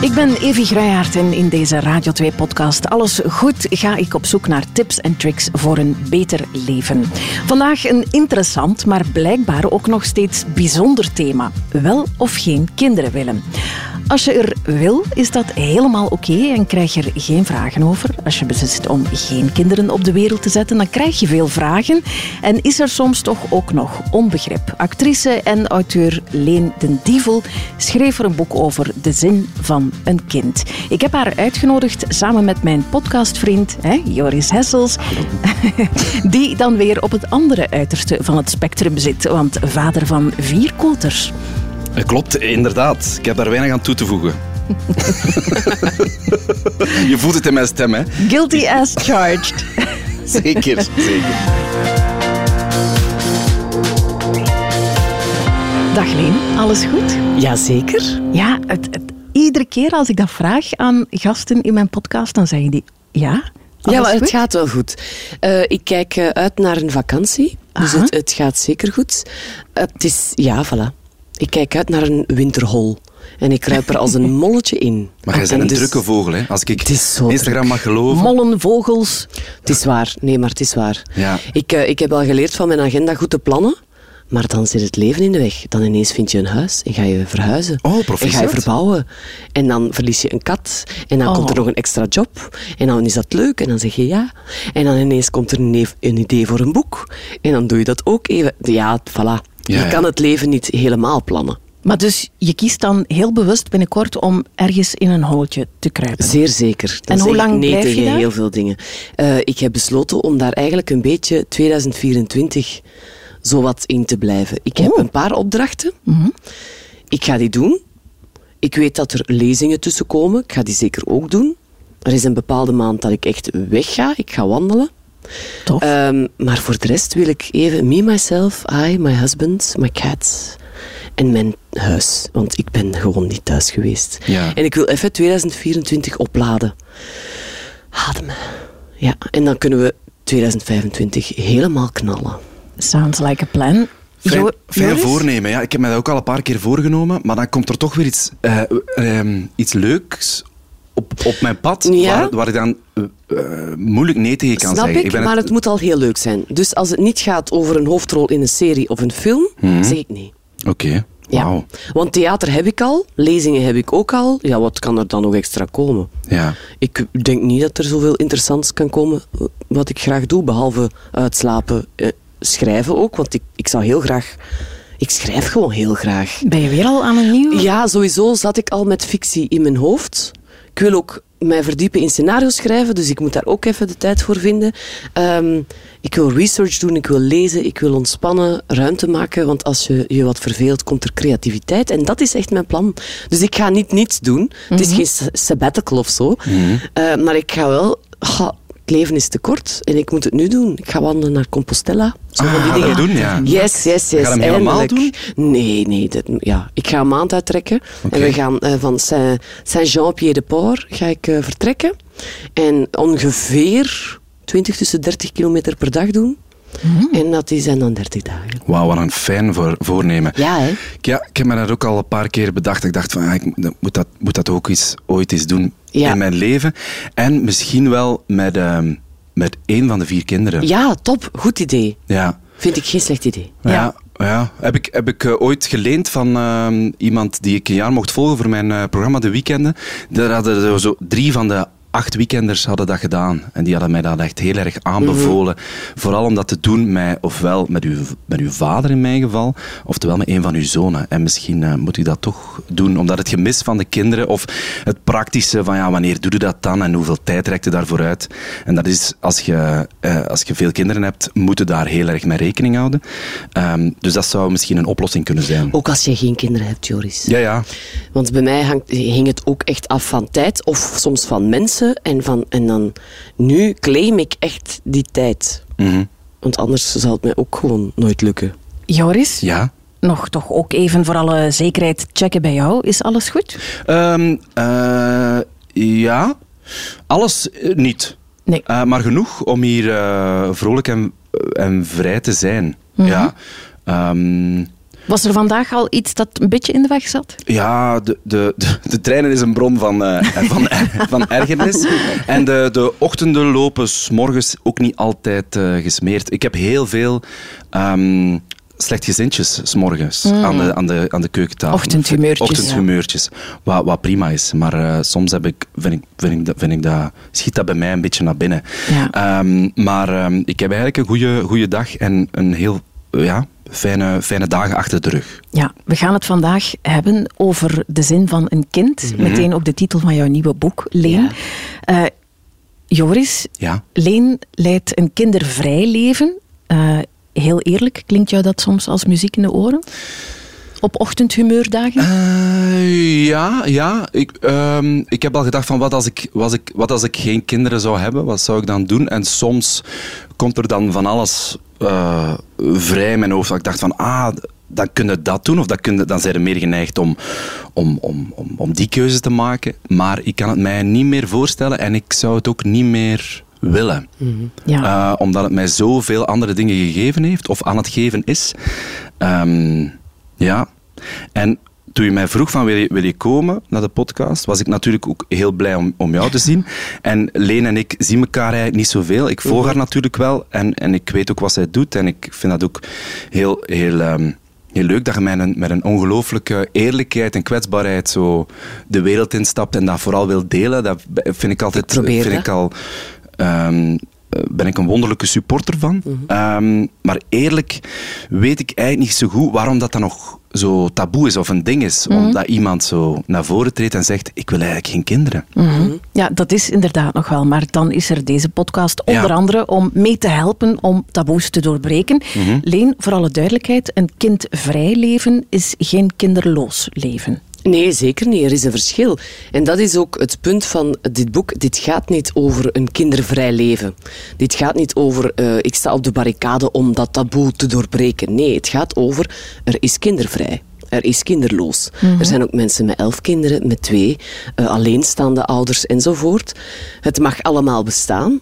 Ik ben Evi Gruijaert en in deze Radio 2-podcast Alles Goed ga ik op zoek naar tips en tricks voor een beter leven. Vandaag een interessant, maar blijkbaar ook nog steeds bijzonder thema. Wel of geen kinderen willen. Als je er wil, is dat helemaal oké en krijg je er geen vragen over. Als je beslist om geen kinderen op de wereld te zetten, dan krijg je veel vragen en is er soms toch ook nog onbegrip. Actrice en auteur Leen den Dievel schreef er een boek over de zin van een kind. Ik heb haar uitgenodigd samen met mijn podcastvriend hè, Joris Hessels, die dan weer op het andere uiterste van het spectrum zit, want vader van vier koters. Eh, klopt, inderdaad. Ik heb daar weinig aan toe te voegen. Je voelt het in mijn stem, hè? Guilty as charged. Zeker, zeker. Dag Leen, alles goed? Jazeker. Ja, het, het, iedere keer als ik dat vraag aan gasten in mijn podcast, dan zeggen die ja. Ja, maar goed? het gaat wel goed. Uh, ik kijk uh, uit naar een vakantie, dus het, het, gaat zeker goed. Uh, het is, ja, voilà. Ik kijk uit naar een winterhol. En ik kruip er als een molletje in. Maar jij bent een dus, drukke vogel, hè? Als ik Instagram druk. mag geloven. Mollen, vogels. Het is waar. Nee, maar het is waar. Ja. Ik, uh, ik heb al geleerd van mijn agenda goed te plannen. Maar dan zit het leven in de weg. Dan ineens vind je een huis en ga je verhuizen. Oh, en ga je verbouwen. En dan verlies je een kat. En dan oh. komt er nog een extra job. En dan is dat leuk. En dan zeg je ja. En dan ineens komt er een, een idee voor een boek. En dan doe je dat ook even. Ja, voilà. Ja, je ja. kan het leven niet helemaal plannen. Maar dus je kiest dan heel bewust binnenkort om ergens in een holletje te kruipen? Zeer zeker. Dan en hoe lang nee blijf je tegen daar? heel veel dingen. Uh, ik heb besloten om daar eigenlijk een beetje 2024 zowat in te blijven. Ik heb Oh. een paar opdrachten. Mm -hmm. Ik ga die doen. Ik weet dat er lezingen tussen komen. Ik ga die zeker ook doen. Er is een bepaalde maand dat ik echt wegga. Ik ga wandelen. Tof. Um, maar voor de rest wil ik even me, myself, I, my husband, my cats en mijn huis. Want ik ben gewoon niet thuis geweest. Ja. En ik wil even 2024 opladen. Ademen. Ja, en dan kunnen we 2025 helemaal knallen. Sounds like a plan. Fijn, voornemen. Ja. Ik heb me dat ook al een paar keer voorgenomen, maar dan komt er toch weer iets, eh, ehm, iets leuks op, op mijn pad, Ja. waar, waar ik dan eh, eh, moeilijk nee tegen kan Snap zeggen. ik, ben maar het moet al heel leuk zijn. Dus als het niet gaat over een hoofdrol in een serie of een film, zeg ik nee. Oké, Ja. wauw. Want theater heb ik al, lezingen heb ik ook al. Ja, wat kan er dan nog extra komen? Ja. Ik denk niet dat er zoveel interessants kan komen wat ik graag doe, behalve uitslapen, schrijven ook. Want ik, ik zou heel graag... Ik schrijf gewoon heel graag. Ben je weer al aan een nieuw? Ja, sowieso zat ik al met fictie in mijn hoofd. Ik wil ook mij verdiepen in scenario's schrijven, dus ik moet daar ook even de tijd voor vinden. Ehm, ik wil research doen, ik wil lezen, ik wil ontspannen, ruimte maken, want als je je wat verveelt, komt er creativiteit. En dat is echt mijn plan. Dus ik ga niet niets doen. Het is geen sa- sabbatical of zo. Eh, maar ik ga wel... het leven is te kort en ik moet het nu doen. Ik ga wandelen naar Compostela. Zo Ah, die dingen. dat doen, ja. Yes, yes, yes. Ga hem helemaal eindelijk. Nee, nee. Dat, ja. Ik ga een maand uittrekken. Oké. En we gaan eh, van Saint- Saint-Jean-Pied-de-Port ga ik eh, vertrekken. En ongeveer 20 tussen 30 kilometer per dag doen. En dat die zijn dan 30 dagen. Wauw, wat een fijn voor, voornemen. Ja, hè? Ja, ik heb me dat ook al een paar keer bedacht. Ik dacht van, ah, ik moet dat, moet dat ook eens, ooit eens doen Ja. in mijn leven. En misschien wel met, ehm, met één van de vier kinderen. Ja, top. Goed idee. Ja. Vind ik geen slecht idee. Ja, ja. Heb ik, heb ik eh, ooit geleend van ehm, iemand die ik een jaar mocht volgen voor mijn eh, programma De Weekenden. Daar hadden zo- zo drie van de acht weekenders hadden dat gedaan. En die hadden mij dat echt heel erg aanbevolen. Vooral om dat te doen met, ofwel met uw, met uw vader in mijn geval, oftewel met een van uw zonen. En misschien eh, moet ik dat toch doen, omdat het gemis van de kinderen of het praktische van ja, wanneer doe je dat dan en hoeveel tijd trekt je daarvoor uit. En dat is, als je, eh, als je veel kinderen hebt, moet je daar heel erg mee rekening houden. Ehm, dus dat zou misschien een oplossing kunnen zijn. Ook als je geen kinderen hebt, Joris. Ja, ja. Want bij mij hangt, hing het ook echt af van tijd of soms van mensen. En, van, en dan, nu claim ik echt die tijd. Mhm. Want anders zal het mij ook gewoon nooit lukken. Joris, Ja. nog toch ook even voor alle zekerheid checken bij jou. Is alles goed? Ehm, eh, ja, alles eh, niet. Nee. Eh, maar genoeg om hier eh, vrolijk en, en vrij te zijn. Ja. Ehm, Was er vandaag al iets dat een beetje in de weg zat? Ja, de, de, de, de treinen is een bron van, uh, van, van ergernis. En de, de ochtenden lopen s morgens ook niet altijd uh, gesmeerd. Ik heb heel veel um, slecht gezintjes s morgens mm. aan, de, aan, de, aan de keukentafel. Ochtendhumeurtjes. Ochtendhumeurtjes, ja. wat, wat prima is. Maar uh, soms heb ik, vind, ik, vind, ik, dat, vind ik dat, schiet dat bij mij een beetje naar binnen. Ja. Um, maar um, ik heb eigenlijk een goede, goede dag en een heel... Ja, fijne, fijne dagen achter de rug. Ja, we gaan het vandaag hebben over de zin van een kind. Mm -hmm. Meteen ook de titel van jouw nieuwe boek, Leen. Ja. Uh, Joris, ja? Leen leidt een kindervrij leven. Uh, heel eerlijk, klinkt jou dat soms als muziek in de oren? Op ochtendhumeurdagen? Uh, ja, ja. Ik, um, ik heb al gedacht van wat als ik, was ik, wat als ik geen kinderen zou hebben, wat zou ik dan doen? En soms komt er dan van alles uh, vrij in mijn hoofd. Dat ik dacht van, ah, dan kun je dat doen. Of dat kun je, dan zijn er meer geneigd om, om, om, om, om die keuze te maken. Maar ik kan het mij niet meer voorstellen en ik zou het ook niet meer willen. Mm-hmm. Ja. Uh, omdat het mij zoveel andere dingen gegeven heeft, of aan het geven is. Um, ja. En toen je mij vroeg van wil je, wil je komen naar de podcast, was ik natuurlijk ook heel blij om, om jou te zien. En Leen en ik zien elkaar eigenlijk niet zoveel. Ik volg haar natuurlijk wel en, en ik weet ook wat zij doet. En ik vind dat ook heel, heel, um, heel leuk dat je met een, met een ongelooflijke eerlijkheid en kwetsbaarheid zo de wereld instapt en dat vooral wil delen. Dat vind ik altijd... Ik vind ik al... Um, ben ik een wonderlijke supporter van. Mhm. Um, maar eerlijk weet ik eigenlijk niet zo goed waarom dat dan nog zo taboe is of een ding is. Mhm. Omdat iemand zo naar voren treedt en zegt, ik wil eigenlijk geen kinderen. Mhm. Ja, dat is inderdaad nog wel. Maar dan is er deze podcast onder Ja. andere om mee te helpen om taboes te doorbreken. Mhm. Leen, voor alle duidelijkheid, een kindvrij leven is geen kinderloos leven. Nee, zeker niet. Er is een verschil. En dat is ook het punt van dit boek. Dit gaat niet over een kindervrij leven. Dit gaat niet over uh, ik sta op de barricade om dat taboe te doorbreken. Nee, het gaat over er is kindervrij. Er is kinderloos. Mhm. Er zijn ook mensen met elf kinderen, met twee, uh, alleenstaande ouders enzovoort. Het mag allemaal bestaan.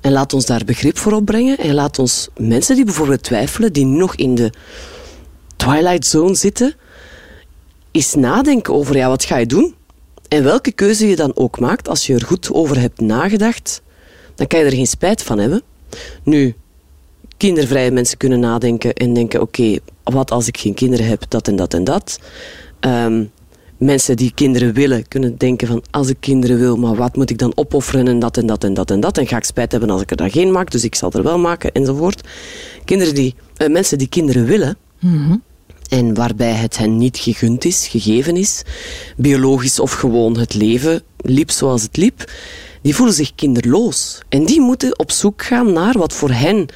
En laat ons daar begrip voor opbrengen. En laat ons mensen die bijvoorbeeld twijfelen, die nog in de twilight zone zitten, eens nadenken over ja, wat ga je doen? En welke keuze je dan ook maakt, als je er goed over hebt nagedacht, dan kan je er geen spijt van hebben. Nu, kindervrije mensen kunnen nadenken en denken, oké, wat als ik geen kinderen heb, dat en dat en dat. Um, mensen die kinderen willen, kunnen denken van, als ik kinderen wil, maar wat moet ik dan opofferen en dat en dat en dat en dat. En ga ik spijt hebben als ik er dan geen maak, dus ik zal er wel maken, enzovoort. Kinderen die, uh, mensen die kinderen willen, mm-hmm en waarbij het hen niet gegund is, gegeven is, biologisch of gewoon het leven liep zoals het liep, die voelen zich kinderloos. En die moeten op zoek gaan naar wat voor hen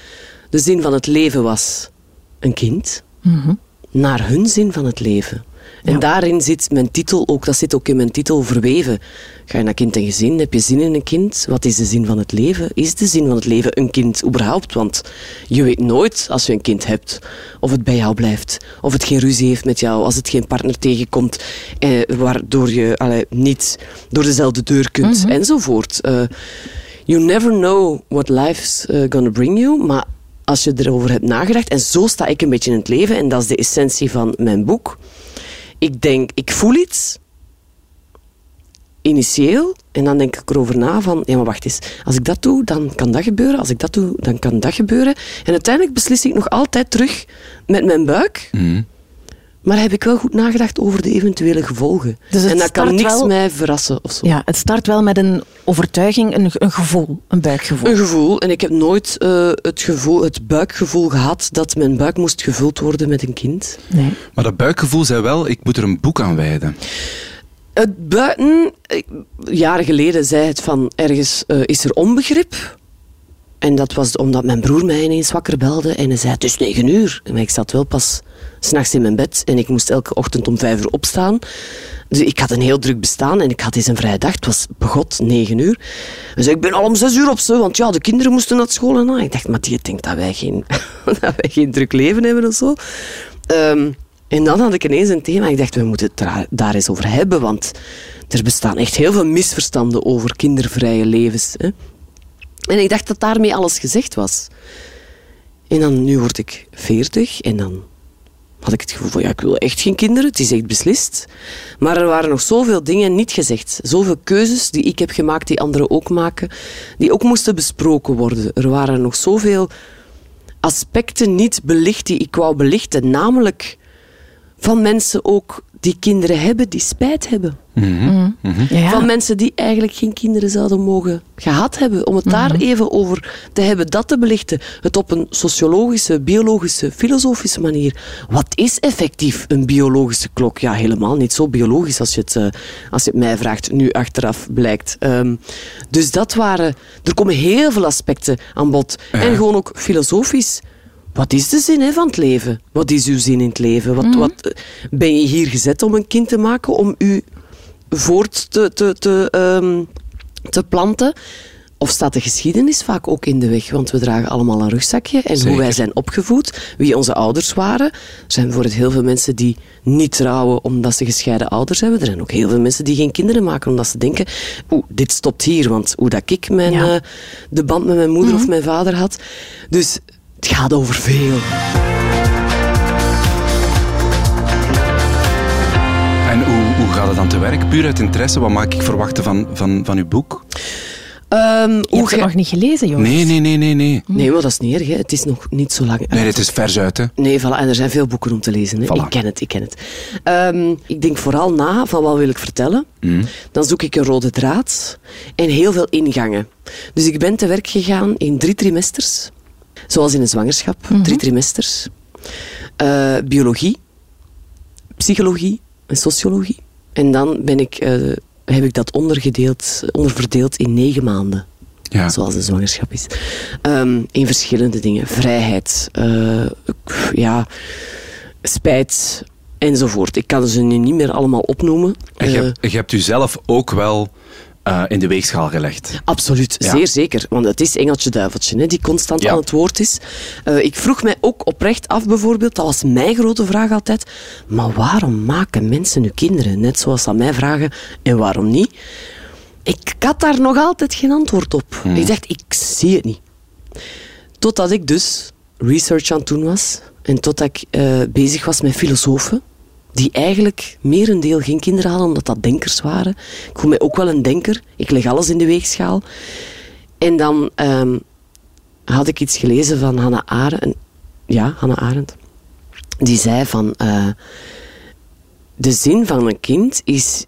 de zin van het leven was. Een kind. Mm-hmm. Naar hun zin van het leven. En Ja. daarin zit mijn titel ook, dat zit ook in mijn titel verweven. Ga je naar kind en gezin, heb je zin in een kind? Wat is de zin van het leven? Is de zin van het leven een kind überhaupt? Want je weet nooit als je een kind hebt of het bij jou blijft, of het geen ruzie heeft met jou, als het geen partner tegenkomt, eh, waardoor je allee, niet door dezelfde deur kunt, Mhm. enzovoort. Uh, you never know what life's uh, gonna bring you, maar als je erover hebt nagedacht, en zo sta ik een beetje in het leven, en dat is de essentie van mijn boek. Ik denk, ik voel iets, initieel, en dan denk ik erover na van, ja maar wacht eens, als ik dat doe, dan kan dat gebeuren, als ik dat doe, dan kan dat gebeuren. En uiteindelijk beslis ik nog altijd terug met mijn buik, Mm. Maar heb ik wel goed nagedacht over de eventuele gevolgen. Dus het en dat kan start niks wel- mij verrassen of zo. Ja, het start wel met een overtuiging, een, een gevoel, een buikgevoel. Een gevoel. En ik heb nooit uh, het, gevoel, het buikgevoel gehad dat mijn buik moest gevuld worden met een kind. Nee. Maar dat buikgevoel zei wel, ik moet er een boek aan wijden. Het buiten, ik- jaren geleden zei het van ergens uh, is er onbegrip. En dat was omdat mijn broer mij ineens wakker belde en hij zei het is negen uur. Maar ik zat wel pas s'nachts in mijn bed en ik moest elke ochtend om vijf uur opstaan. Dus ik had een heel druk bestaan en ik had eens een vrije dag. Het was begot, negen uur. Dus ik ben al om zes uur op zo, want ja, de kinderen moesten naar school en. Ik dacht, maar die denkt dat wij geen, dat wij geen druk leven hebben of zo. Um, en dan had ik ineens een thema. Ik dacht, we moeten het daar eens over hebben, want er bestaan echt heel veel misverstanden over kindervrije levens. Hè? En ik dacht dat daarmee alles gezegd was. En dan, nu word ik veertig en dan had ik het gevoel van, ja, ik wil echt geen kinderen. Het is echt beslist. Maar er waren nog zoveel dingen niet gezegd. Zoveel keuzes die ik heb gemaakt, die anderen ook maken, die ook moesten besproken worden. Er waren nog zoveel aspecten niet belicht die ik wou belichten. Namelijk van mensen ook die kinderen hebben, die spijt hebben. Ja. Van mensen die eigenlijk geen kinderen zouden mogen gehad hebben. Om het daar even over te hebben, dat te belichten. Het op een sociologische, biologische, filosofische manier. Wat is effectief een biologische klok? Ja, helemaal niet zo biologisch als je het, eh, als je het mij vraagt, nu achteraf blijkt. Ehm, dus dat waren... Er komen heel veel aspecten aan bod. En gewoon ook filosofisch. Wat is de zin hè, van het leven? Wat is uw zin in het leven? Wat, wat, eh, ben je hier gezet om een kind te maken? Om u voort te, te, te, ehm, te planten? Of staat de geschiedenis vaak ook in de weg? Want we dragen allemaal een rugzakje. En Zeker. hoe wij zijn opgevoed, wie onze ouders waren. Er zijn bijvoorbeeld heel veel mensen die niet trouwen omdat ze gescheiden ouders hebben. Er zijn ook heel veel mensen die geen kinderen maken omdat ze denken... Oeh, dit stopt hier, want hoe dat ik mijn, Ja. eh, de band met mijn moeder of mijn vader had. Dus het gaat over veel. En hoe, hoe gaat het dan te werk? Puur uit interesse, wat mag ik verwachten van, van, van uw boek? Ehm, Je hoe hebt het nog niet gelezen, Joost. Nee, nee, nee, nee, nee. Nee, maar dat is niet erg. Hè. Het is nog niet zo lang uit. Nee, het is vers uit, hè. Nee, voilà. en er zijn veel boeken om te lezen. Hè. Voilà. Ik ken het, ik ken het. Ehm, ik denk vooral na van wat wil ik vertellen. Mhm. Dan zoek ik een rode draad en heel veel ingangen. Dus ik ben te werk gegaan in drie trimesters. Zoals in een zwangerschap, drie trimesters. Eh, biologie, psychologie en sociologie. En dan ben ik, eh, heb ik dat ondergedeeld, onderverdeeld in negen maanden Ja. zoals een zwangerschap is. Ehm, in verschillende dingen. Vrijheid, eh, ja, spijt enzovoort. Ik kan ze nu niet meer allemaal opnoemen. En je, hebt, je hebt u zelf ook wel eh, in de weegschaal gelegd. Absoluut, Ja. zeer zeker. Want het is Engeltje-duiveltje hè, die constant Ja. aan het woord is. Eh, ik vroeg mij ook oprecht af bijvoorbeeld, dat was mijn grote vraag altijd, maar waarom maken mensen nu kinderen? Net zoals ze mij vragen, en waarom niet? Ik had daar nog altijd geen antwoord op. Hmm. Ik dacht, ik zie het niet. Totdat ik dus research aan het doen was en totdat ik eh, bezig was met filosofen die eigenlijk merendeel geen kinderen hadden omdat dat denkers waren. Ik voel mij ook wel een denker. Ik leg alles in de weegschaal. En dan ehm, had ik iets gelezen van Hannah Arendt. Ja, Hannah Arendt. Die zei van... eh, de zin van een kind is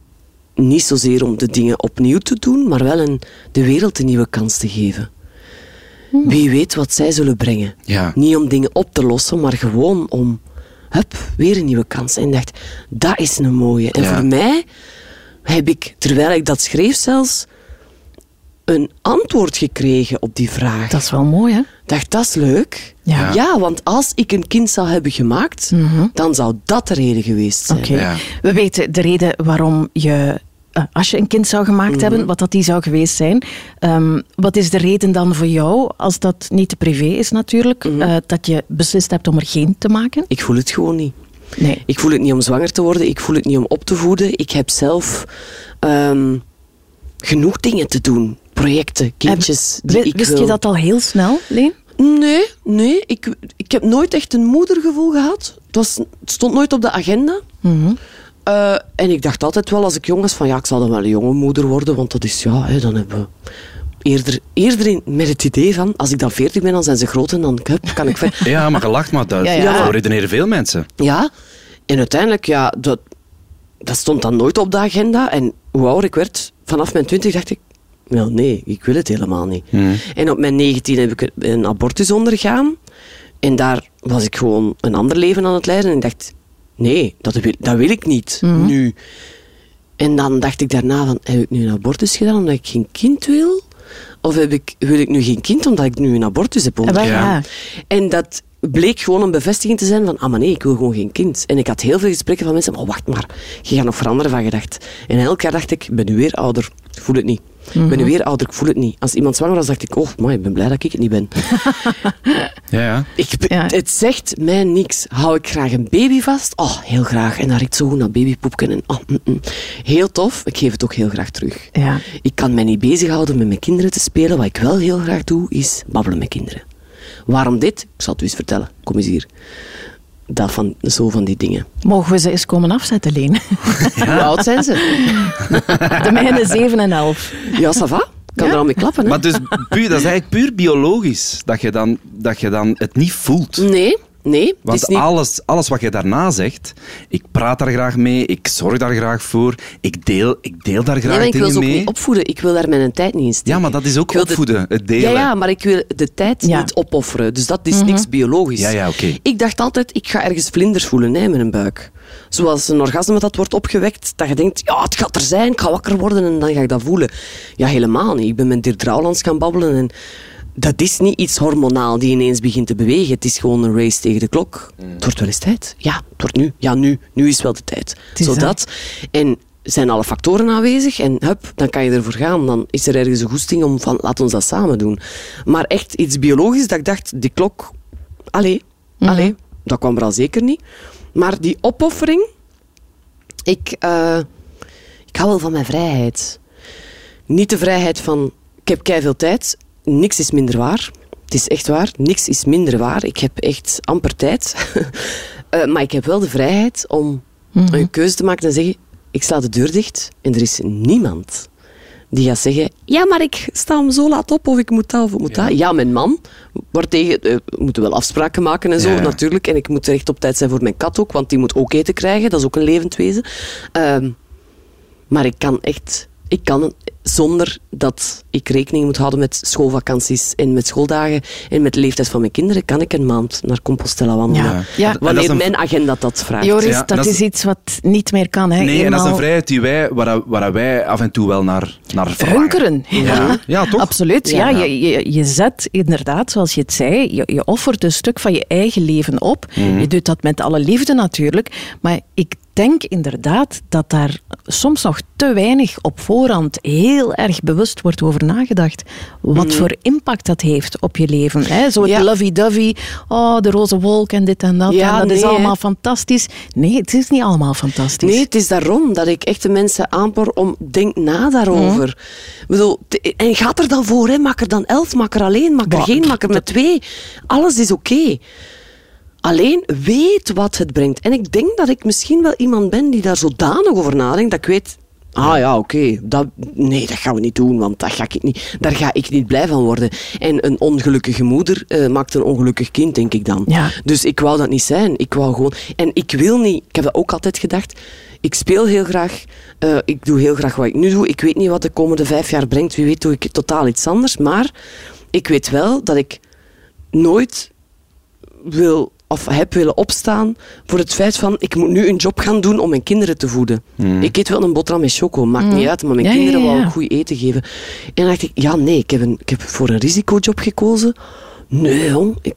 niet zozeer om de dingen opnieuw te doen, maar wel een, de wereld een nieuwe kans te geven. Wie weet wat zij zullen brengen. Ja. Niet om dingen op te lossen, maar gewoon om, hup, weer een nieuwe kans. En ik dacht, dat is een mooie. En Ja. voor mij heb ik, terwijl ik dat schreef zelfs, een antwoord gekregen op die vraag. Dat is wel mooi, hè? Ik dacht, dat is leuk. Ja. ja, want als ik een kind zou hebben gemaakt, dan zou dat de reden geweest zijn. Ja. We weten de reden waarom je, als je een kind zou gemaakt hebben, wat dat die zou geweest zijn. Ehm, wat is de reden dan voor jou, als dat niet te privé is natuurlijk, eh, dat je beslist hebt om er geen te maken? Ik voel het gewoon niet. Nee. Ik voel het niet om zwanger te worden. Ik voel het niet om op te voeden. Ik heb zelf ehm, genoeg dingen te doen. Projecten, kindjes die ik Wist wil. je dat al heel snel, Leen? Nee, nee. Ik, ik heb nooit echt een moedergevoel gehad. Het, was, het stond nooit op de agenda. Eh, en ik dacht altijd wel als ik jong was van ja, ik zal dan wel een jonge moeder worden, want dat is ja, hè, dan hebben we eerder, eerder in, met het idee van als ik dan veertig ben, dan zijn ze groot en dan kan ik ver. Ja, maar gelacht, maar dat, Ja, ja. redeneren veel mensen. Ja, en uiteindelijk, ja, dat, dat stond dan nooit op de agenda. En hoe ouder ik werd, vanaf mijn twintig dacht ik, wel nee, ik wil het helemaal niet. En op mijn negentien heb ik een abortus ondergaan. En daar was ik gewoon een ander leven aan het leiden. En ik dacht, nee, dat wil, dat wil ik niet, nu. En dan dacht ik daarna van, heb ik nu een abortus gedaan omdat ik geen kind wil? Of heb ik, wil ik nu geen kind omdat ik nu een abortus heb wel, ondergaan? ja. En dat bleek gewoon een bevestiging te zijn van, ah maar nee, ik wil gewoon geen kind. En ik had heel veel gesprekken van mensen, maar wacht maar, je gaat nog veranderen van gedacht. En elk jaar dacht ik, ik ben nu weer ouder, voel het niet. Ik ben nu weer ouder, ik voel het niet. Als iemand zwanger was, dacht ik, oh, maar ik ben blij dat ik het niet ben. Ja, ja. Ik, Ja. Het zegt mij niks. Hou ik graag een baby vast? Oh, heel graag. En dan riekt zo goed naar babypoepken. En, oh, mm, mm. Heel tof. Ik geef het ook heel graag terug. Ja. Ik kan mij niet bezighouden met mijn kinderen te spelen. Wat ik wel heel graag doe, is babbelen met kinderen. Waarom dit? Ik zal het u eens vertellen. Kom eens hier. Dat van, zo van die dingen. Mogen we ze eens komen afzetten, Leen? Hoe oud zijn ze? De mijne 7 en 11. Ja, ça va. Kan Ja? er al mee klappen, hè? Maar dus, puur, dat is eigenlijk puur biologisch, dat je dan, dat je dan het niet voelt. Nee, nee. het Want is niet... alles, alles wat je daarna zegt, ik praat daar graag mee, ik zorg daar graag voor, ik deel, ik deel daar Nee, graag maar ik wil ze ook mee. niet opvoeden. Ik wil daar mijn tijd niet in steken. ja, maar dat is ook opvoeden, het delen. Ja, ja, maar ik wil de tijd Ja. niet opofferen. Dus dat is niks biologisch. Ja, ja, oké. Ik dacht altijd, ik ga ergens vlinders voelen hè, in mijn buik. Zoals een orgasme dat wordt opgewekt, dat je denkt, ja, het gaat er zijn, ik ga wakker worden en dan ga ik dat voelen. Ja, helemaal niet. Ik ben met Dirk Drouwlands gaan babbelen en dat is niet iets hormonaal die ineens begint te bewegen. Het is gewoon een race tegen de klok. Het wordt wel eens tijd. Ja, het wordt nu. Ja, nu. Nu is wel de tijd. Zodat. En zijn alle factoren aanwezig en hup, dan kan je ervoor gaan. Dan is er ergens een goesting om van, laat ons dat samen doen. Maar echt iets biologisch, dat ik dacht, die klok, allee, allee, dat kwam er al zeker niet. Maar die opoffering, ik, eh, ik hou wel van mijn vrijheid. Niet de vrijheid van, ik heb veel tijd, niks is minder waar. Het is echt waar, niks is minder waar. Ik heb echt amper tijd. Eh, maar ik heb wel de vrijheid om een keuze te maken en te zeggen, ik sla de deur dicht en er is niemand die gaat zeggen, ja, maar ik sta om zo laat op of ik moet dat of ik moet dat. Ja, mijn man, waartegen, eh, we moeten wel afspraken maken en zo Ja. natuurlijk. En ik moet recht op tijd zijn voor mijn kat ook, want die moet ook eten krijgen. Dat is ook een levend wezen. Ehm, maar ik kan echt, ik kan zonder dat ik rekening moet houden met schoolvakanties en met schooldagen en met de leeftijd van mijn kinderen, kan ik een maand naar Compostela wandelen. Ja. Ja. Wanneer een- mijn agenda dat vraagt. Joris, Ja, dat, dat is iets wat niet meer kan. Hè? Nee, en dat is een vrijheid die wij, waar, waar wij af en toe wel naar, naar verlangen. Hunkeren. Ja, ja toch? Absoluut. Ja. Ja. Je, je, je zet inderdaad, zoals je het zei, je, je offert een stuk van je eigen leven op. Mhm. Je doet dat met alle liefde natuurlijk. Maar ik denk inderdaad dat daar soms nog te weinig op voorhand heel erg bewust wordt over nagedacht. Wat voor impact dat heeft op je leven. Hè? Zo het. Ja. lovey-dovey, oh, de roze wolk en dit en dat. Ja, en dat is allemaal fantastisch. Nee, het is niet allemaal fantastisch. Nee, het is daarom dat ik echt de mensen aanpoor om denk na daarover. Ik bedoel, en gaat er dan voor, hè? maak er dan elf, maak er alleen, maak er geen, maak er met twee. Alles is oké. Alleen weet wat het brengt. En ik denk dat ik misschien wel iemand ben die daar zodanig over nadenkt dat ik weet. Ah ja, oké. dat, nee, dat gaan we niet doen, want dat ga ik niet, daar ga ik niet blij van worden. En een ongelukkige moeder eh, maakt een ongelukkig kind, denk ik dan. Ja. Dus ik wou dat niet zijn. Ik wou gewoon... En ik wil niet... Ik heb dat ook altijd gedacht. Ik speel heel graag. eh, ik doe heel graag wat ik nu doe. Ik weet niet wat de komende vijf jaar brengt. Wie weet doe ik totaal iets anders. Maar ik weet wel dat ik nooit wil of heb willen opstaan voor het feit van ik moet nu een job gaan doen om mijn kinderen te voeden. Ik eet wel een boterham met choco, maakt niet uit, maar mijn Ja, ja, kinderen wou ja. ik goed eten geven. En dan dacht ik, ja nee, ik heb, een, ik heb voor een risicojob gekozen. Nee jong, ik,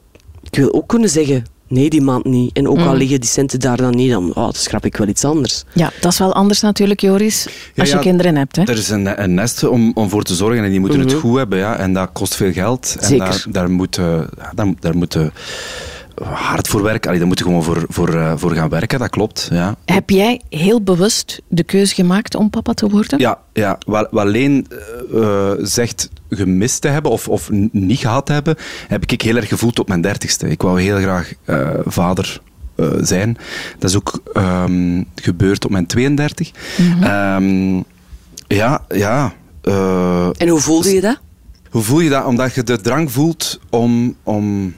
ik wil ook kunnen zeggen, nee die maand niet. En ook al liggen die centen daar dan niet, dan, oh, dan schrap ik wel iets anders. Ja, dat is wel anders natuurlijk, Joris, als Ja, je ja, kinderen hebt. Hè? Er is een, een nest om, om voor te zorgen en die moeten het goed hebben. Ja, en dat kost veel geld. En Zeker. daar, daar moeten ja, daar, daar moeten hard voor werken. Allee, daar moeten gewoon voor, voor, eh, voor gaan werken, dat klopt. Ja. Heb jij heel bewust de keuze gemaakt om papa te worden? Ja, ja. Wat, wat Leen eh, eh, zegt gemist te hebben of, of niet gehad te hebben, heb ik heel erg gevoeld op mijn dertigste. Ik wou heel graag eh, vader eh, zijn. Dat is ook ehm, gebeurd op mijn 32. Ehm, ja, ja. eh, En hoe voelde je dat? hoe voel je dat? Omdat je de drang voelt om, om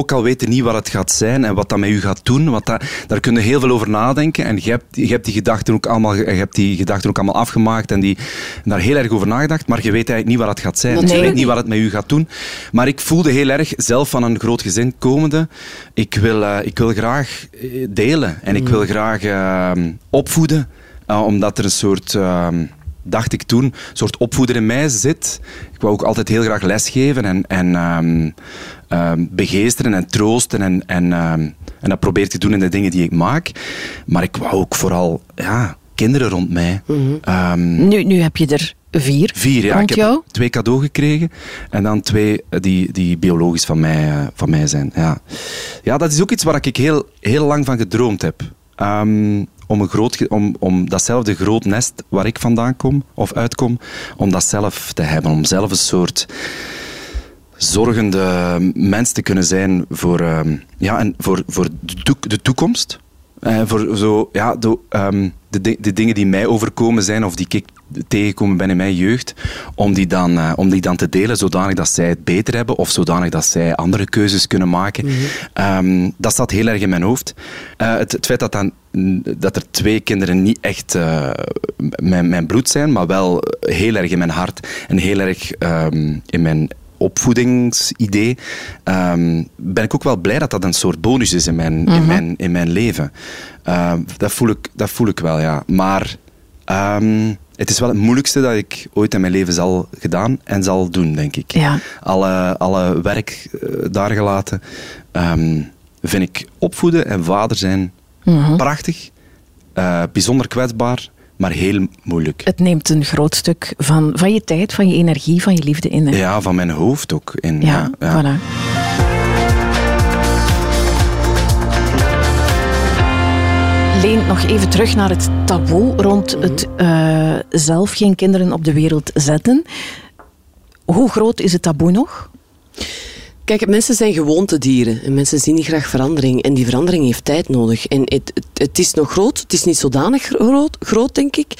ook al weet je niet wat het gaat zijn en wat dat met u gaat doen, want dat, daar kun je heel veel over nadenken. En je hebt, je hebt die gedachten ook allemaal, je hebt die gedachten ook allemaal afgemaakt en, die, en daar heel erg over nagedacht, maar je weet eigenlijk niet wat het gaat zijn. Je weet niet wat het met u gaat doen. Maar ik voelde heel erg, zelf van een groot gezin komende, ik wil, eh, ik wil graag eh, delen en ik wil graag eh, opvoeden, eh, omdat er een soort... dacht ik toen, een soort opvoeder in mij zit. Ik wou ook altijd heel graag lesgeven en, en ehm, ehm, begeesteren en troosten. En, en, ehm, en dat probeer ik te doen in de dingen die ik maak. Maar ik wou ook vooral ja, kinderen rond mij. Ehm, Nu, nu heb je er vier, vier, ja. rond Ik heb twee cadeau gekregen. En dan twee eh, die, die biologisch van mij, eh, van mij zijn. Ja. ja, dat is ook iets waar ik heel, heel lang van gedroomd heb. Ehm, om, een groot, om, om datzelfde groot nest waar ik vandaan kom, of uitkom, om dat zelf te hebben. Om zelf een soort zorgende mens te kunnen zijn voor, ehm, ja, en voor, voor de, toek- de toekomst. Eh, voor zo, ja, de, ehm, de, de dingen die mij overkomen zijn of die ik tegengekomen ben in mijn jeugd, om die, dan, eh, om die dan te delen zodanig dat zij het beter hebben of zodanig dat zij andere keuzes kunnen maken. Ehm, dat staat heel erg in mijn hoofd. Eh, het, het feit dat, dan, dat er twee kinderen niet echt eh, mijn, mijn bloed zijn, maar wel heel erg in mijn hart en heel erg ehm, in mijn opvoedingsidee, ehm, ben ik ook wel blij dat dat een soort bonus is in mijn, in mijn, in mijn leven. Dat, voel ik, dat voel ik wel, ja. Maar het is wel het moeilijkste dat ik ooit in mijn leven zal gedaan en zal doen, denk ik. Ja. Alle, alle werk eh, daar gelaten, ehm, vind ik opvoeden en vader zijn prachtig, eh, bijzonder kwetsbaar, maar heel moeilijk. Het neemt een groot stuk van, van je tijd, van je energie, van je liefde in. hè? Ja, van mijn hoofd ook. In, Ja, ja, ja. voilà. Leen, nog even terug naar het taboe rond het eh, zelf geen kinderen op de wereld zetten. Hoe groot is het taboe nog? Kijk, mensen zijn gewoontedieren en mensen zien niet graag verandering. En die verandering heeft tijd nodig. En het, het, het is nog groot, het is niet zodanig groot, groot denk ik,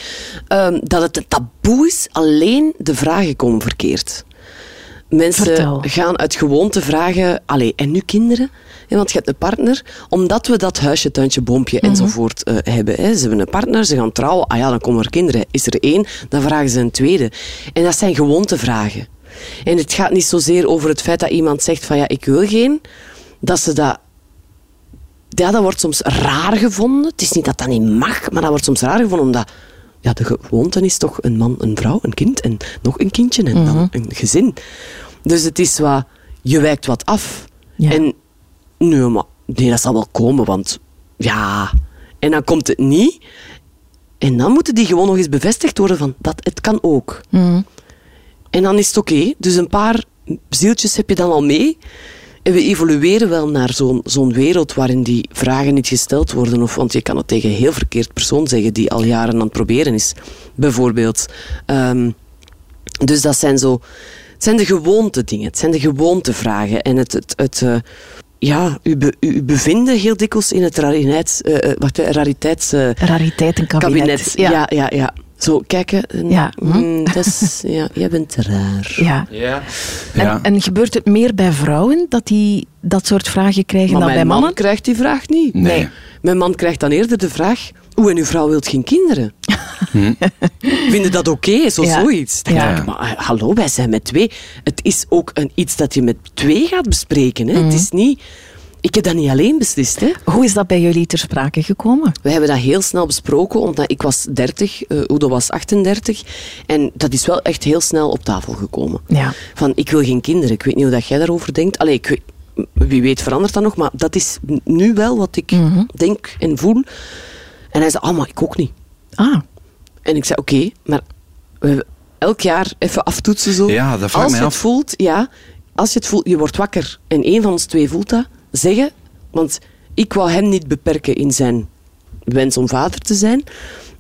ehm, dat het een taboe is. Alleen de vragen komen verkeerd. Mensen Vertel. gaan uit gewoonte vragen, allee, en nu kinderen? Ja, want je hebt een partner, omdat we dat huisje, tuintje, boompje enzovoort eh, hebben. Hè. Ze hebben een partner, ze gaan trouwen, ah ja, dan komen er kinderen. Is er één, dan vragen ze een tweede. En dat zijn gewoontevragen. En het gaat niet zozeer over het feit dat iemand zegt van ja, ik wil geen, dat ze dat ja, dat wordt soms raar gevonden. Het is niet dat dat niet mag, maar dat wordt soms raar gevonden omdat ja, de gewoonte is toch een man, een vrouw, een kind en nog een kindje en dan een gezin. Dus het is wat, je wijkt wat af. Ja. En nee, maar nee, dat zal wel komen, want ja. En dan komt het niet. En dan moeten die gewoon nog eens bevestigd worden van dat het kan ook. En dan is het oké. Dus een paar zieltjes heb je dan al mee. En we evolueren wel naar zo'n zo'n wereld waarin die vragen niet gesteld worden. Of, want je kan het tegen een heel verkeerd persoon zeggen die al jaren aan het proberen is, bijvoorbeeld. Ehm, dus dat zijn zo... Het zijn de gewoonte dingen. Het zijn de gewoontevragen. En het... het, het eh, ja, u, be, u bevinden heel dikwijls in het rariteits... eh, eh, wacht, hè, rariteits... eh, Rariteitenkabinet. kabinet. Ja. ja, ja, Zo, kijken. en, Ja, hm. mm, dat is, ja, jij bent raar. Ja. Ja. En, en gebeurt het meer bij vrouwen dat die dat soort vragen krijgen Maar dan bij mijn man mannen? krijgt die vraag niet. Nee. Mijn man krijgt dan eerder de vraag... Hoe en uw vrouw wilt geen kinderen? Vinden dat oké? Zo, Ja. Zoiets. Dan Ja. denk ik, maar eh, hallo, wij zijn met twee. Het is ook een, iets dat je met twee gaat bespreken. Hè? Het is niet... Ik heb dat niet alleen beslist. Hè? Hoe is dat bij jullie ter sprake gekomen? We hebben dat heel snel besproken, omdat ik was 30, eh Udo was 38. En dat is wel echt heel snel op tafel gekomen. Ja. Van, ik wil geen kinderen. Ik weet niet hoe dat jij daarover denkt. Allee, ik weet- wie weet verandert dat nog, maar dat is nu wel wat ik denk en voel. En hij zei, ah, maar ik ook niet. Ah, En ik zei, oké, maar we elk jaar even aftoetsen zo. Ja, dat Als je af. het voelt, ja. Als je het voelt, je wordt wakker en één van ons twee voelt dat, zeggen. Want ik wou hem niet beperken in zijn wens om vader te zijn.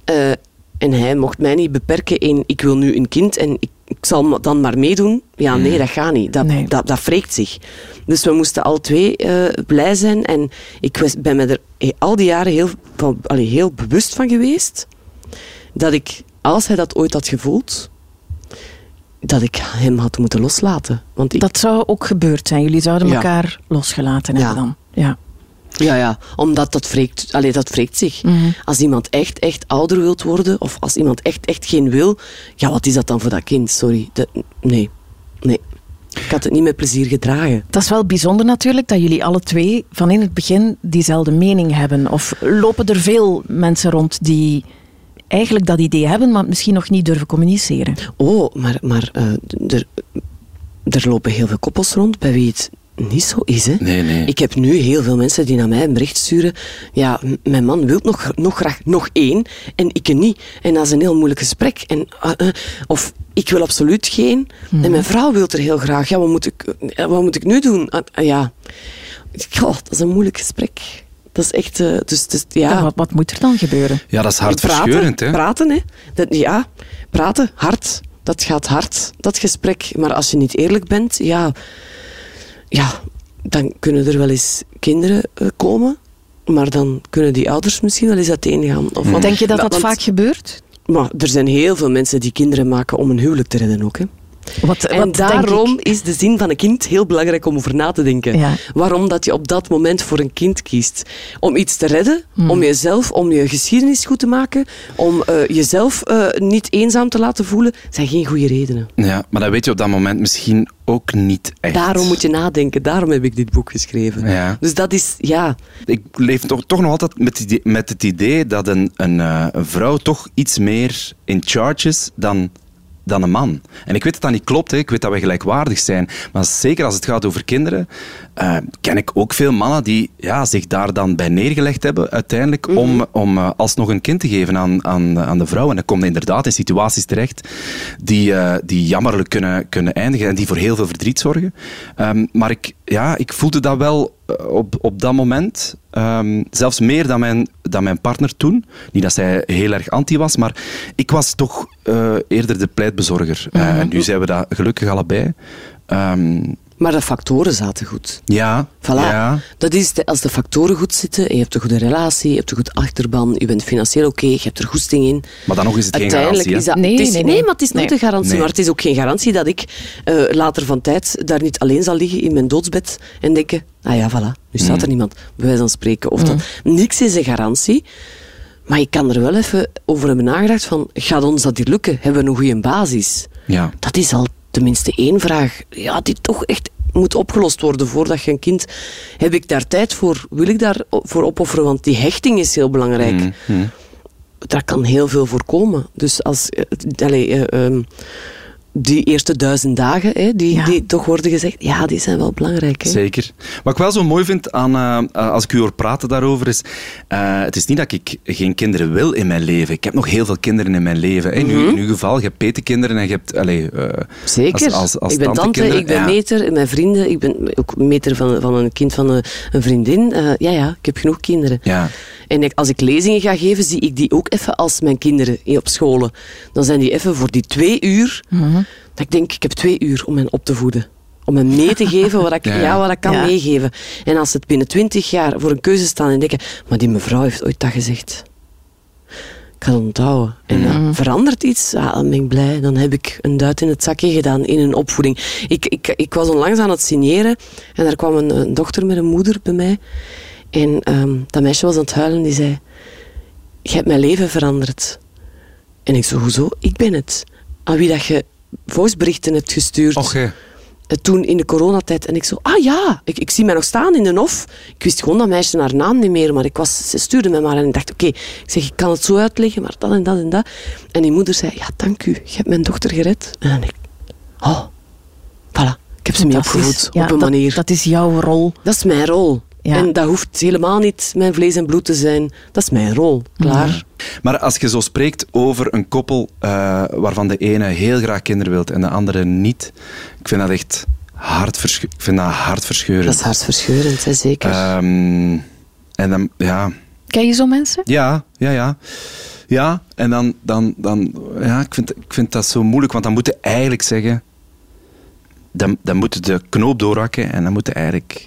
Eh, en hij mocht mij niet beperken in, ik wil nu een kind en ik, ik zal dan maar meedoen. Ja, nee, dat gaat niet. Dat, Nee. dat, dat wreekt zich. Dus we moesten al twee eh, blij zijn. En ik was, ben me er al die jaren heel, van, allee, heel bewust van geweest dat ik, als hij dat ooit had gevoeld, dat ik hem had moeten loslaten. Want ik, dat zou ook gebeurd zijn. Jullie zouden Ja. elkaar losgelaten Ja. hebben dan. Ja. ja, ja, omdat dat wreekt, allee, dat wreekt zich. Als iemand echt, echt ouder wilt worden, of als iemand echt, echt geen wil, ja, wat is dat dan voor dat kind? Sorry. Dat, nee, nee. Ik had het niet met plezier gedragen. Dat is wel bijzonder natuurlijk dat jullie alle twee van in het begin diezelfde mening hebben. Of lopen er veel mensen rond die eigenlijk dat idee hebben, maar misschien nog niet durven communiceren? Oh, maar, maar eh, er, er lopen heel veel koppels rond bij wie het niet zo is. Hè? Nee, nee. Ik heb nu heel veel mensen die naar mij een bericht sturen. Ja, mijn man wil nog, nog graag nog één en ik niet. En dat is een heel moeilijk gesprek. En, eh, eh, of ik wil absoluut geen. En mijn vrouw wil er heel graag. Ja, wat moet ik, eh, wat moet ik nu doen? Ah, ah, ja. Goh, dat is een moeilijk gesprek. Dat is echt... eh, dus, dus, ja. Wat, wat moet er dan gebeuren? Ja, dat is Praten, hartverscheurend, hè? praten, hè. Dat, ja, praten, hard. dat gaat hard, dat gesprek. Maar als je niet eerlijk bent, ja, ja dan kunnen er wel eens kinderen eh, komen. Maar dan kunnen die ouders misschien wel eens uiteengaan. Of, want- Denk je dat dat want- vaak gebeurt? Maar er zijn heel veel mensen die kinderen maken om een huwelijk te redden ook. Hè. Wat, En wat daarom ik- is de zin van een kind heel belangrijk om over na te denken. Ja. Waarom dat je op dat moment voor een kind kiest. Om iets te redden, Hmm. om jezelf, om je geschiedenis goed te maken, om eh, jezelf eh, niet eenzaam te laten voelen, zijn geen goede redenen. Ja, maar dat weet je op dat moment misschien ook niet echt. Daarom moet je nadenken, daarom heb ik dit boek geschreven. Ja. Dus dat is, ja, Ik leef toch, toch nog altijd met, het idee- met het idee dat een, een, eh, een vrouw toch iets meer in charge is dan, dan een man. En ik weet dat dat niet klopt, hè. ik weet dat we gelijkwaardig zijn. Maar zeker als het gaat over kinderen, eh, ken ik ook veel mannen die ja, zich daar dan bij neergelegd hebben uiteindelijk om, om eh, alsnog een kind te geven aan, aan, aan de vrouw. En dan komen inderdaad in situaties terecht die, eh, die jammerlijk kunnen, kunnen eindigen en die voor heel veel verdriet zorgen. Ehm, maar ik, ja, ik voelde dat wel op, op dat moment. Ehm, zelfs meer dan mijn, dan mijn partner toen. Niet dat zij heel erg anti was, maar ik was toch eerder de pleitbezorger. Eh, en nu zijn we dat gelukkig allebei. Ehm, maar de factoren zaten goed. ja, Voilà. ja. Dat is de- als de factoren goed zitten, en je hebt een goede relatie, je hebt een goed achterban, je bent financieel oké, je hebt er goesting in. Maar dan nog is het geen Uiteindelijk garantie. is dat... Nee, het is, nee, nee, nee. maar het is nooit Nee. een garantie. Nee. Maar het is ook geen garantie dat ik eh, later van tijd daar niet alleen zal liggen in mijn doodsbed en denken, ah ja, voilà, nu staat Mm. er niemand, bij wijze van spreken. Of dat, niks is een garantie. Maar je kan er wel even over hebben nagedacht van, gaat ons dat hier lukken? Hebben we een goede basis? Ja. Dat is al tenminste één vraag ja, die toch echt moet opgelost worden voordat je een kind... Heb ik daar tijd voor? Wil ik daarvoor opofferen? Want die hechting is heel belangrijk. Mm, mm. Daar kan heel veel voorkomen. Dus als... eh, allee, eh, ehm, die eerste duizend dagen, hè, die, Ja. die toch worden gezegd, ja, die zijn wel belangrijk. Hè. Zeker. Wat ik wel zo mooi vind aan, eh, als ik u hoor praten daarover, is... eh, het is niet dat ik geen kinderen wil in mijn leven. Ik heb nog heel veel kinderen in mijn leven. hè. Nu, in uw geval, je hebt petekinderen en je hebt... Allee, eh, Zeker. Als, als, als ik ben tante, ik ben Ja. meter, mijn vrienden, ik ben ook meter van, van een kind van een, een vriendin. Eh, ja, ja, ik heb genoeg kinderen. Ja. En ik- als ik lezingen ga geven, zie ik die ook even als mijn kinderen op scholen. Dan zijn die even voor die twee uur. Dat ik denk, ik heb twee uur om hen op te voeden. Om hen mee te geven wat ik, Ja, ja, ja. wat ik kan Ja. meegeven. En als ze het binnen twintig jaar voor een keuze staan en denken, maar die mevrouw heeft ooit dat gezegd. Ik ga het onthouden. En dan verandert iets, ja, dan ben ik blij. Dan heb ik een duit in het zakje gedaan in een opvoeding. Ik, ik, ik was onlangs aan het signeren en daar kwam een, een dochter met een moeder bij mij. En ehm, dat meisje was aan het huilen die zei, je hebt mijn leven veranderd. En ik zo, hoezo? Ik ben het. Aan wie dat je voiceberichten hebt gestuurd. Eh, toen in de coronatijd. En ik zo, ah ja, ik, ik zie mij nog staan in de hof. Ik wist gewoon dat meisje haar naam niet meer, maar ik was, ze stuurde me maar. En ik dacht, oké, ik zeg, ik kan het zo uitleggen, maar dat en dat en dat. En die moeder zei, ja, dank u, je hebt mijn dochter gered. En dan ik, oh, voilà, ik heb ze mee opgevoed, Ja, op een dat- manier. Dat is jouw rol. Dat is mijn rol. Ja. En dat hoeft helemaal niet mijn vlees en bloed te zijn. Dat is mijn rol. Klaar. Maar als je zo spreekt over een koppel eh, waarvan de ene heel graag kinderen wil en de andere niet, ik vind dat echt hartversche- ik vind dat hartverscheurend. Dat is hartverscheurend, hè, zeker. Ehm, en dan, ja, Ken je zo mensen? ja, ja, ja. Ja, en dan, dan, dan ja, ik vind, ik vind dat zo moeilijk, want dan moeten eigenlijk zeggen, dan, dan moeten de knoop doorhakken en dan moeten eigenlijk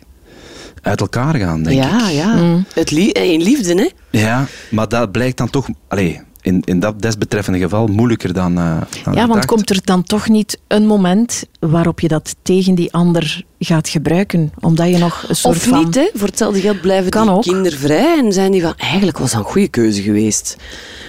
uit elkaar gaan, denk ja, ik. ja. Mm. Het eh, in liefde, hè. Ja, maar dat blijkt dan toch, allee, in, in dat desbetreffende geval moeilijker dan. eh, dan Ja, want komt er dan toch niet een moment waarop je dat tegen die ander gaat gebruiken? Omdat je nog een soort Of van... niet, hè. Voor hetzelfde geld blijven Kan die ook. kindervrij en zijn die van, eigenlijk was dat een goede keuze geweest.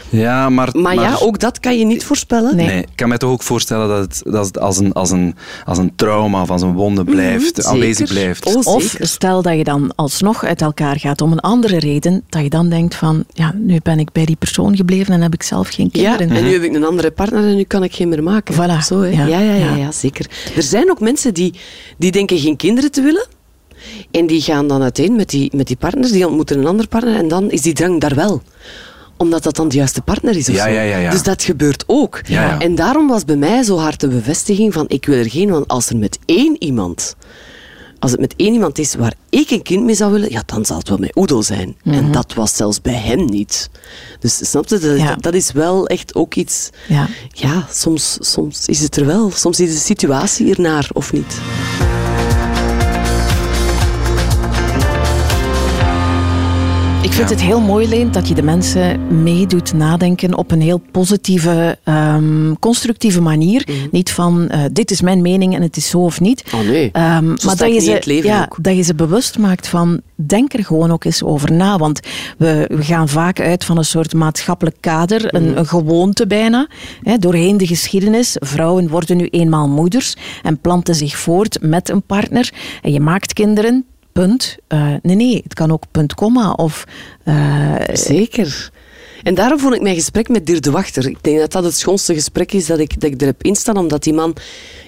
Ja, maar. Maar, ja, ook dat kan je niet voorspellen. Nee. Nee, ik kan mij toch ook voorstellen dat het, dat het als, een, als, een, als een trauma van zo'n wonde blijft, Mhm, aanwezig zeker. blijft. Oh, Of stel dat je dan alsnog uit elkaar gaat om een andere reden, dat je dan denkt van, ja, nu ben ik bij die persoon gebleven en heb ik zelf geen Ja, kinderen. en nu heb ik een andere partner en nu kan ik geen meer maken. Voilà. Zo, hè. Ja. Ja, ja, Ja. ja, zeker. Er zijn ook mensen die, die denken geen kinderen te willen. En die gaan dan uiteen met die, met die partner, die ontmoeten een andere partner en dan is die drang daar wel omdat dat dan de juiste partner is of Ja, zo. ja, ja, ja. Dus dat gebeurt ook. Ja, ja. En daarom was bij mij zo hard de bevestiging van ik wil er geen, want als er met één iemand als het met één iemand is waar ik een kind mee zou willen, ja, dan zal het wel met Oedo zijn. En dat was zelfs bij hem niet. Dus snap je, dat, Ja. dat, dat is wel echt ook iets... Ja. Ja, soms, soms is het er wel. Soms is de situatie ernaar, of niet. Ik vind Ja. het heel mooi, Leen, dat je de mensen meedoet nadenken op een heel positieve, ehm, constructieve manier. Niet van, eh, dit is mijn mening en het is zo of niet. Oh nee, Ehm, het leven ja, ook. dat je ze bewust maakt van, denk er gewoon ook eens over na. Want we, we gaan vaak uit van een soort maatschappelijk kader, een, een gewoonte bijna. Hè, doorheen de geschiedenis, vrouwen worden nu eenmaal moeders en planten zich voort met een partner. En je maakt kinderen, punt. Eh, nee, nee, het kan ook punt, komma. Of, eh, Zeker. En daarom vond ik mijn gesprek met Dirk de Wachter. Ik denk dat dat het schoonste gesprek is dat ik, dat ik er heb instaan, omdat die man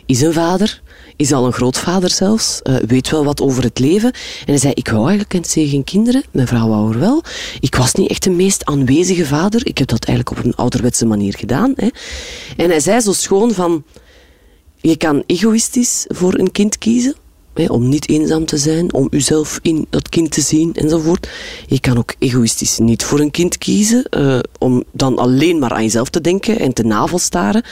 is een vader, is al een grootvader zelfs, eh, weet wel wat over het leven. En hij zei, ik wou eigenlijk geen kinderen, mijn vrouw wou er wel. Ik was niet echt de meest aanwezige vader. Ik heb dat eigenlijk op een ouderwetse manier gedaan. Hè. En hij zei zo schoon van, je kan egoïstisch voor een kind kiezen. Om niet eenzaam te zijn, om uzelf in dat kind te zien enzovoort. Je kan ook egoïstisch niet voor een kind kiezen, eh, om dan alleen maar aan jezelf te denken en te navelstaren.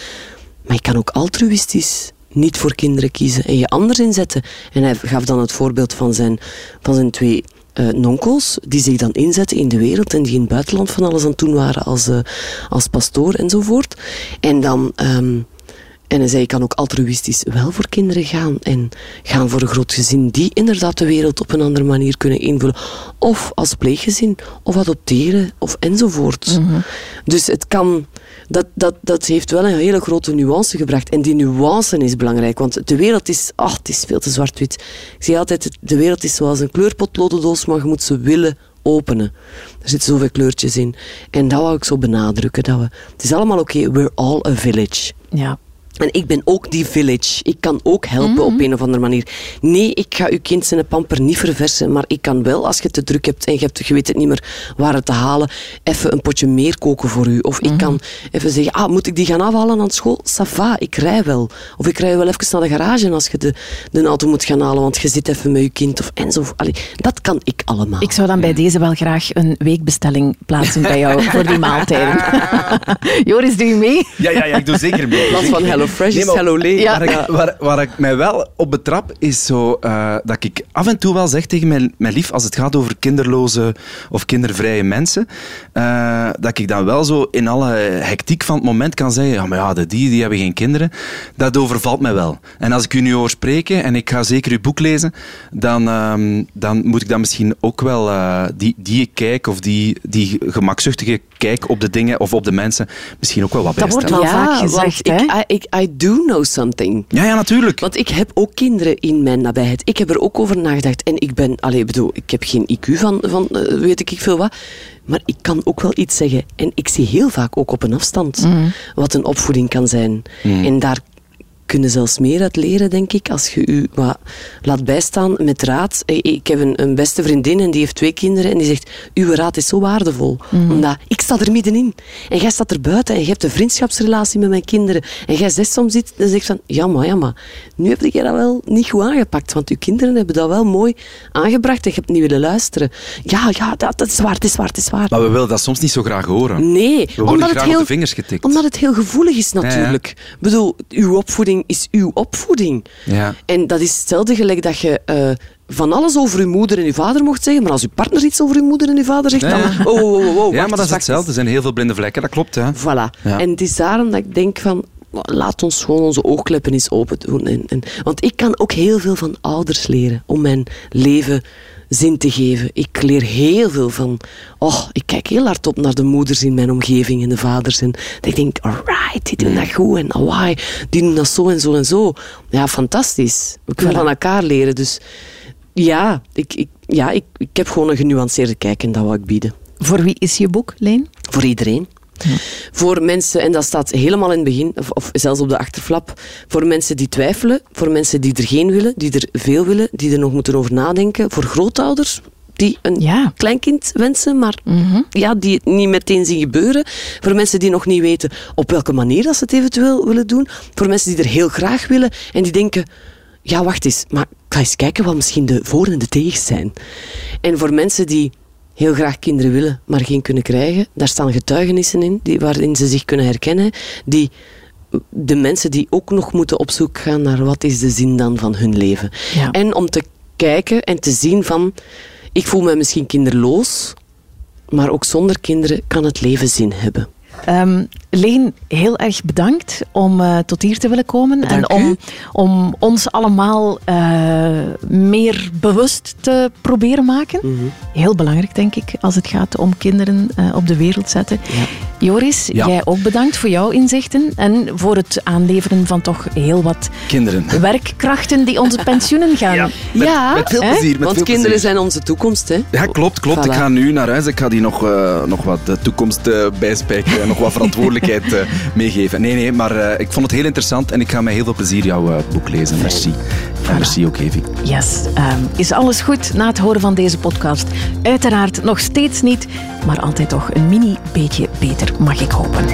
Maar je kan ook altruïstisch niet voor kinderen kiezen en je anders inzetten. En hij gaf dan het voorbeeld van zijn, van zijn twee eh nonkels, die zich dan inzetten in de wereld en die in het buitenland van alles aan het doen waren als, eh, als pastoor enzovoort. En dan... ehm, en hij zei, je kan ook altruïstisch wel voor kinderen gaan. En gaan voor een groot gezin die inderdaad de wereld op een andere manier kunnen invullen. Of als pleeggezin, of adopteren, of enzovoort. Dus het kan... Dat, dat, dat heeft wel een hele grote nuance gebracht. En die nuance is belangrijk. Want de wereld is... Ach, het is veel te zwart-wit. Ik zeg altijd, de wereld is zoals een kleurpotlodendoos, maar je moet ze willen openen. Er zitten zoveel kleurtjes in. En dat wou ik zo benadrukken. Dat we, het is allemaal oké, we're all a village. ja. En ik ben ook die village. Ik kan ook helpen op een of andere manier. Nee, ik ga uw kind zijn pamper niet verversen, maar ik kan wel, als je te druk hebt en je, hebt, je weet het niet meer waar het te halen, even een potje meer koken voor u. Of ik kan even zeggen, ah, moet ik die gaan afhalen aan school? Sava, ik rij wel. Of ik rij wel even naar de garage als je de, de auto moet gaan halen, want je zit even met je kind. Of enzo. Allee, dat kan ik allemaal. Ik zou dan bij deze wel graag een weekbestelling plaatsen bij jou voor die maaltijden. Joris, doe je mee? Ja, ja, ja, ik doe zeker mee. Plaats van Hello Fresh Nee, is maar- Hello Lee. Ja. Waar, ik, waar, waar ik mij wel op betrap, is zo, eh, dat ik af en toe wel zeg tegen mijn, mijn lief, als het gaat over kinderloze of kindervrije mensen, eh, dat ik dan wel zo in alle hectiek van het moment kan zeggen, ja, maar ja, de die, die hebben geen kinderen. Dat overvalt mij wel. En als ik u nu hoor spreken, en ik ga zeker uw boek lezen, dan, ehm, dan moet ik dan misschien ook wel eh, die, die kijk, of die, die gemakzuchtige kijk op de dingen of op de mensen, misschien ook wel wat Dat wordt bijstellen. wel vaak gezegd, ik, hè? I, ik, I do know something. Ja, ja, natuurlijk. Want ik heb ook kinderen in mijn nabijheid. Ik heb er ook over nagedacht. En ik ben, allee, bedoel, ik heb geen IQ van, van eh, weet ik veel wat. Maar ik kan ook wel iets zeggen. En ik zie heel vaak ook op een afstand wat een opvoeding kan zijn. En daar kunnen zelfs meer uit leren, denk ik, als je u wat laat bijstaan met raad. Ik heb een, een beste vriendin en die heeft twee kinderen en die zegt, uw raad is zo waardevol. Omdat ik sta er middenin en jij staat er buiten en je hebt een vriendschapsrelatie met mijn kinderen en jij zegt soms iets en zegt van, ja maar, ja maar, nu heb je dat wel niet goed aangepakt, want uw kinderen hebben dat wel mooi aangebracht en je hebt niet willen luisteren. Ja, ja, dat, dat is waar, het is waar, het is waar. Maar we willen dat soms niet zo graag horen. Nee, We worden graag op de vingers getikt. omdat het heel gevoelig is natuurlijk. Ik bedoel, uw opvoeding is uw opvoeding. Ja. En dat is hetzelfde gelijk dat je eh, van alles over uw moeder en uw vader mocht zeggen, maar als uw partner iets over uw moeder en uw vader zegt, dan... ja. Oh, oh, oh, oh, ja, maar dat is hetzelfde. Er zijn heel veel blinde vlekken, dat klopt. Hè. Voilà. Ja. En het is daarom dat ik denk van, laat ons gewoon onze oogkleppen eens open doen. En, en, want ik kan ook heel veel van ouders leren om mijn leven zin te geven. Ik leer heel veel van... Oh, ik kijk heel hard op naar de moeders in mijn omgeving en de vaders. En dat ik denk, alright, die doen dat goed. En awai, die doen dat zo en zo en zo. Ja, fantastisch. We kunnen van elkaar leren. Dus ja, ik, ik, ja ik, ik heb gewoon een genuanceerde kijk en dat wil ik bieden. Voor wie is je boek, Leen? Voor iedereen. Voor mensen, en dat staat helemaal in het begin, of, of zelfs op de achterflap, voor mensen die twijfelen, voor mensen die er geen willen, die er veel willen, die er nog moeten over nadenken, voor grootouders die een Ja. kleinkind wensen, maar ja, die het niet meteen zien gebeuren. Voor mensen die nog niet weten op welke manier dat ze het eventueel willen doen. Voor mensen die er heel graag willen en die denken, ja, wacht eens, maar ik ga eens kijken wat misschien de voor- en de tegens zijn. En voor mensen die heel graag kinderen willen, maar geen kunnen krijgen, daar staan getuigenissen in die, waarin ze zich kunnen herkennen, die de mensen die ook nog moeten op zoek gaan naar wat is de zin dan van hun leven. Ja. En om te kijken en te zien van, ik voel me misschien kinderloos, maar ook zonder kinderen kan het leven zin hebben. Ehm, Leen, heel erg bedankt om eh, tot hier te willen komen. En u. om, om ons allemaal eh, meer bewust te proberen maken. Mhm. Heel belangrijk, denk ik, als het gaat om kinderen eh, op de wereld zetten. Joris, Ja. jij ook bedankt voor jouw inzichten en voor het aanleveren van toch heel wat Kinderen. werkkrachten die onze pensioenen gaan. Ja, met, Ja, met veel hè? plezier. Met Want veel kinderen plezier. zijn onze toekomst, hè? Ja, klopt, klopt. Ik ga nu naar huis. Ik ga die nog, eh, nog wat de toekomst bijspijkeren en nog wat verantwoordelijkheid eh, meegeven. Nee, nee, maar eh, ik vond het heel interessant en ik ga met heel veel plezier jouw eh, boek lezen. Merci. En merci ook, Evi. Yes. Ehm, is alles goed na het horen van deze podcast? Uiteraard nog steeds niet, maar altijd toch een mini beetje beter, mag ik hopen.